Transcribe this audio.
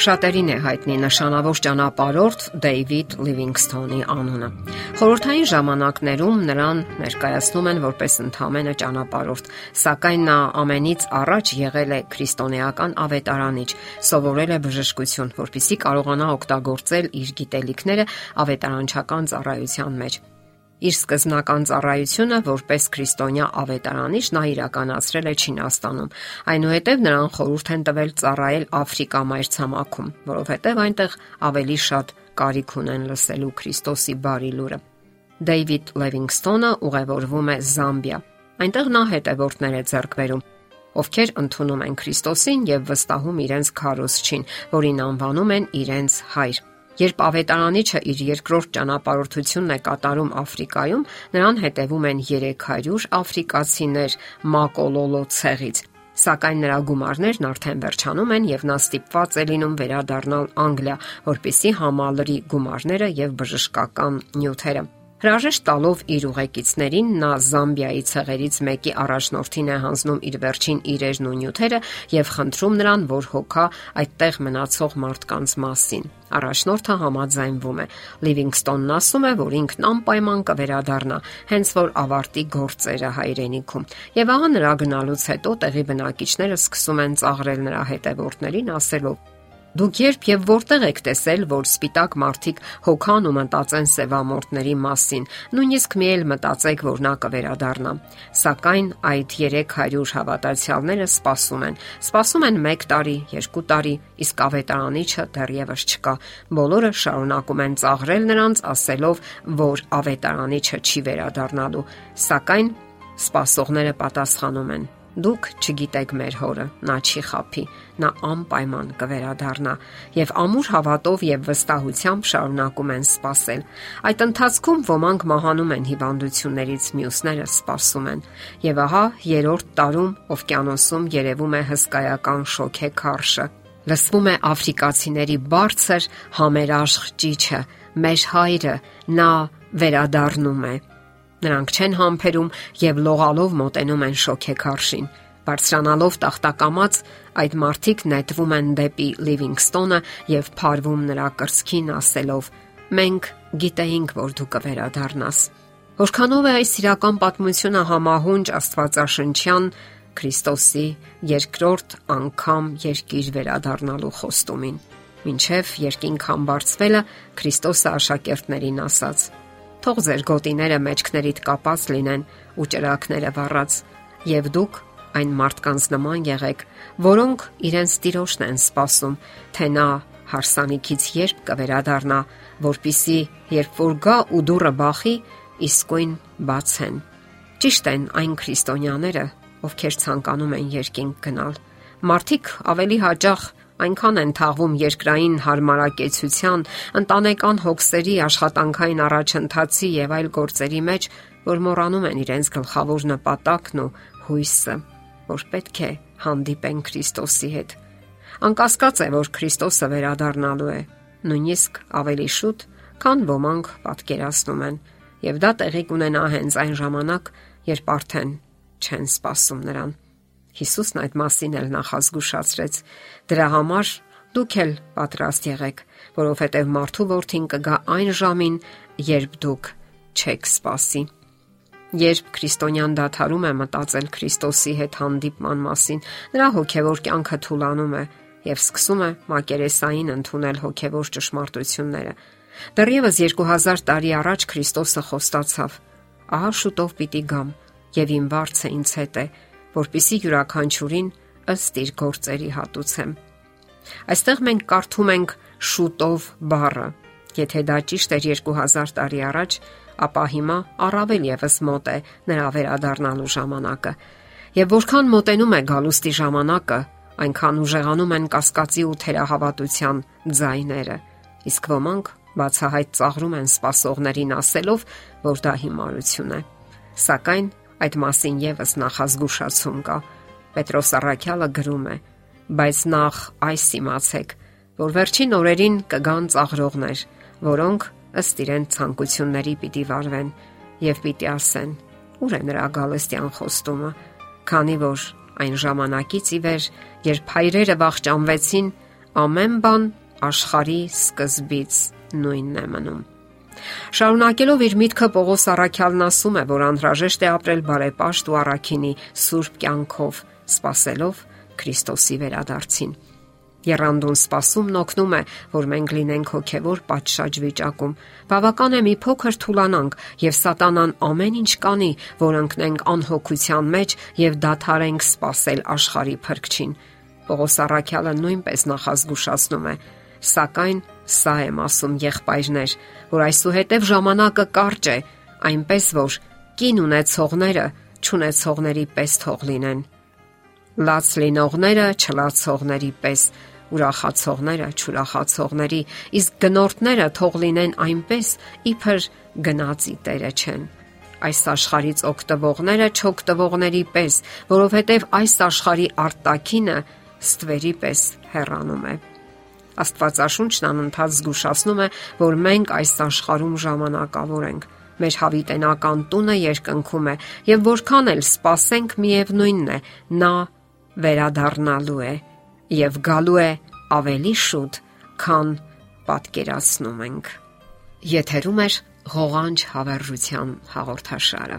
Շատերին է հայտնի նշանավոր ճանապարհորդ Դեյվիդ Լիվինգսթոնի անունը։ Խորհրդային ժամանակներում նրան ներկայացնում են որպես ընդհանրը ճանապարհորդ, սակայն նա ամենից առաջ եղել է քրիստոնեական ավետարանիչ, սովորել է բժշկություն, որpիսի կարողանա օգտագործել իր գիտելիքները ավետարանչական ծառայության մեջ։ Իր սկզբնական ծառայությունը որպես քրիստոնյա ավետարանիչ նա իրականացրել է Չինաստանում։ Այնուհետև նրան խորհուրդ են տվել ծառայել Աֆրիկա մայրցամաքում, որովհետև այնտեղ ավելի շատ կարիք ունեն լսելու Քրիստոսի բարի լուրը։ Դեյվիդ Լևինգստոնը ուղևորվում է Զամբիա։ Այնտեղ նա հետևորդներ է ձեռք բերում, ովքեր ընդունում են Քրիստոսին եւ վստահում իրենց քարոզչին, որին անվանում են իրենց հայր։ Երբ ավետարանիչը իր երկրորդ ճանապարհորդությունն է կատարում Աֆրիկայում, նրան հետևում են 300 աֆրիկացիներ Մակոլոլո ցեղից, սակայն նրա գումարներն արդեն վերջանում են եւ նա ստիպված է լինում վերադառնալ Անգլիա, որպիսի համալրի գումարները եւ բժշկական նյութերը։ Հրաժեշտ տալով իր ուղեկիցներին նա Զամբիայի ցեղերից մեկի առաջնորդին է հանձնում իր վերջին իրերն ու նյութերը եւ խնդրում նրան, որ հոգա այդտեղ մնացող մարդկանց մասին։ Առաջնորդը համաձայնվում է։ Լիվինգստոնն ասում է, որ ինքն անպայման կվերադառնա, հենց որ ավարտի գործերը հայրենիքում։ Եվ ահա նրա գնալուց հետո տեղի բնակիչները սկսում են ծաղրել նրա հետևորդներին, ասելով. Դուք երբ եւ որտեղ եք տեսել, որ սպիտակ մարդիկ հոգան ու մտածեն սևամորտների մասին, նույնիսկ մի էլ մտածեք, որ նա կվերադառնա։ Սակայն այդ 300 հավատացյալները սպասում են։ Սպասում են 1 տարի, 2 տարի, իսկ ավետարանիչը դեռևս չկա։ Բոլորը շարունակում են ծաղրել նրանց, ասելով, որ ավետարանիչը չի վերադառնալու։ Սակայն սպասողները պատասխանում են Դուք չգիտեք մեր հորը, նա չի խափի, նա անպայման կվերադառնա եւ ամուր հավատով եւ վստահությամբ շարունակում են սпасել։ Այդ ընթացքում ոմանք մահանում են հիվանդություններից, մյուսները սпасում են։ Եվ ահա երրորդ տարում օվկիանոսում երևում է հսկայական շոքե քարշը։ Լսվում է աֆրիկացիների բարձր համերաշխ ճիչը. «Մեր հայրը, նա վերադառնում է»։ Նրանք չեն համբերում եւ լողալով մոտենում են շոքեքարշին։ Բարձրանալով տախտակամած այդ մարդիկ նետվում են դեպի Լիվինգստոնը եւ փարվում նրա կրծքին ասելով. Մենք գիտեինք, որ դու կվերադառնաս։ Որքանով է այս իրական պատմությունը համահունչ Աստվածաշնչյան Քրիստոսի երկրորդ անգամ երկիր վերադառնալու խոստումին։ Մինչև երկինք համբարձվելը Քրիստոսը աշակերտներին ասաց թող ձեր գոտիները մեջքներիդ կապած լինեն ու ճրակները վառած, եւ դուք այն մարդկանց նման եղեք, որոնք իրենց տիրոշն են սпасում, թե նա հարսանիքից երբ կվերադառնա, որpիսի երբ որ գա ու դուռը բախի, իսկույն բացեն։ Ճիշտ են այն քրիստոնյաները, ովքեր ցանկանում են երկինք գնալ։ Մարդիկ ավելի հաճախ այնքան են թաղվում երկրային հարմարակեցության, ընտանեկան հոգսերի, աշխատանքային առաջընթացի եւ այլ գործերի մեջ, որ մոռանում են իրենց գլխավոր նպատակն ու հույսը, որ պետք է հանդիպեն Քրիստոսի հետ։ Անկասկած է, որ Քրիստոսը վերադառնալու է, նույնիսկ ավելի շուտ, քան ոմանք պատկերացնում են, եւ դա տեղի կունենա հենց այն ժամանակ, երբ արդեն չեն սпасում նրան։ Հիսուսն այդ մասին էլ նախազգուշացրեց։ Դրա համար դուք էլ պատրաստ եղեք, որովհետև մարդու որդին կգա այն ժամին, երբ դուք չեք սпасի։ Երբ քրիստոնյան դաթարում է մտածել Քրիստոսի հետ հանդիպման մասին, նրա հոգևոր կյանքը թուլանում է եւ սկսում է մակերեսային ընդունել հոգևոր ճշմարտությունները։ Դեռևս 2000 տարի առաջ Քրիստոսը խոստացավ. «Ահա շուտով պիտի գամ, եւ իմ վարձը ինձ հետ է» որpիսի յուրաքանչյուրին ըստ իր գործերի հատուցեմ։ Այստեղ մենք կարդում ենք շուտով բառը։ Եթե դա ճիշտ էր 2000 տարի առաջ, ապա հիմա առավել եւս մոտ է նրա վերադառնալու ժամանակը։ Եվ որքան մոտենում է գալուստի ժամանակը, այնքան ուժեղանում են կասկածի ու թերահավատության ձայները։ Իսկ ոմանք բացահայտ ծաղրում են սпасողներին ասելով, որ դա հիմարություն է։ Սակայն Այդ մասին եւս նախազգուշացում կա։ Պետրոս Արաքյալը գրում է. բայց նախ այս իմացեք, որ վերջին օրերին կգան ծաղրողներ, որոնք ըստ իրեն ցանկությունների պիտի վարվեն եւ պիտի ասեն. Ուր է նրա գալստյան խոստումը, քանի որ այն ժամանակից ի վեր, երբ հայրերը վախճանվեցին, ամեն բան աշխարի սկզբից նույնն է մնում։ Շարունակելով իր միտքը Պողոս Արաքյալն ասում է, որ անհրաժեշտ է ապրել բարեպաշտ ու առաքինի սուրբ կյանքով, սпасելով Քրիստոսի վերադարձին։ Երանդուն սпасումն օգնում է, որ մենք լինենք հոգևոր պատշաճ վիճակում։ Բավական է մի փոքր թուլանանք եւ սատանան ամեն ինչ կանի, որ ընկնենք անհոգության մեջ եւ դադարենք սпасել աշխարհի փրկչին։ Պողոս Արաքյալը նույնպես նախազգուշացնում է. սակայն սա եմ ասում եղբայրներ, որ այսուհետև ժամանակը կարճ է, այնպես որ կին ունեցողները ճանաչողների պես թող լինեն։ Լաց լինողները չլացողների պես, ուրախացողները չուրախացողների, իսկ գնորդները թող լինեն այնպես, իբր գնացի տերը չեն այս աշխարից օգտվողները չօգտվողների պես, որովհետև այս աշխարի արտակինը ստվերի պես հեռանում է։ Աստվածաշունչն անընդհատ զգուշացնում է, որ մենք այս աշխարհում ժամանակավոր ենք։ Մեր հավիտենական տունը երկնքում է, եւ որքան էլ սпасենք, միևնույնն է, նա վերադառնալու է եւ գալու է ավելի շուտ, քան պատկերացնում ենք։ Եթերում է հողանջ հավերժության հաղորդաշարը։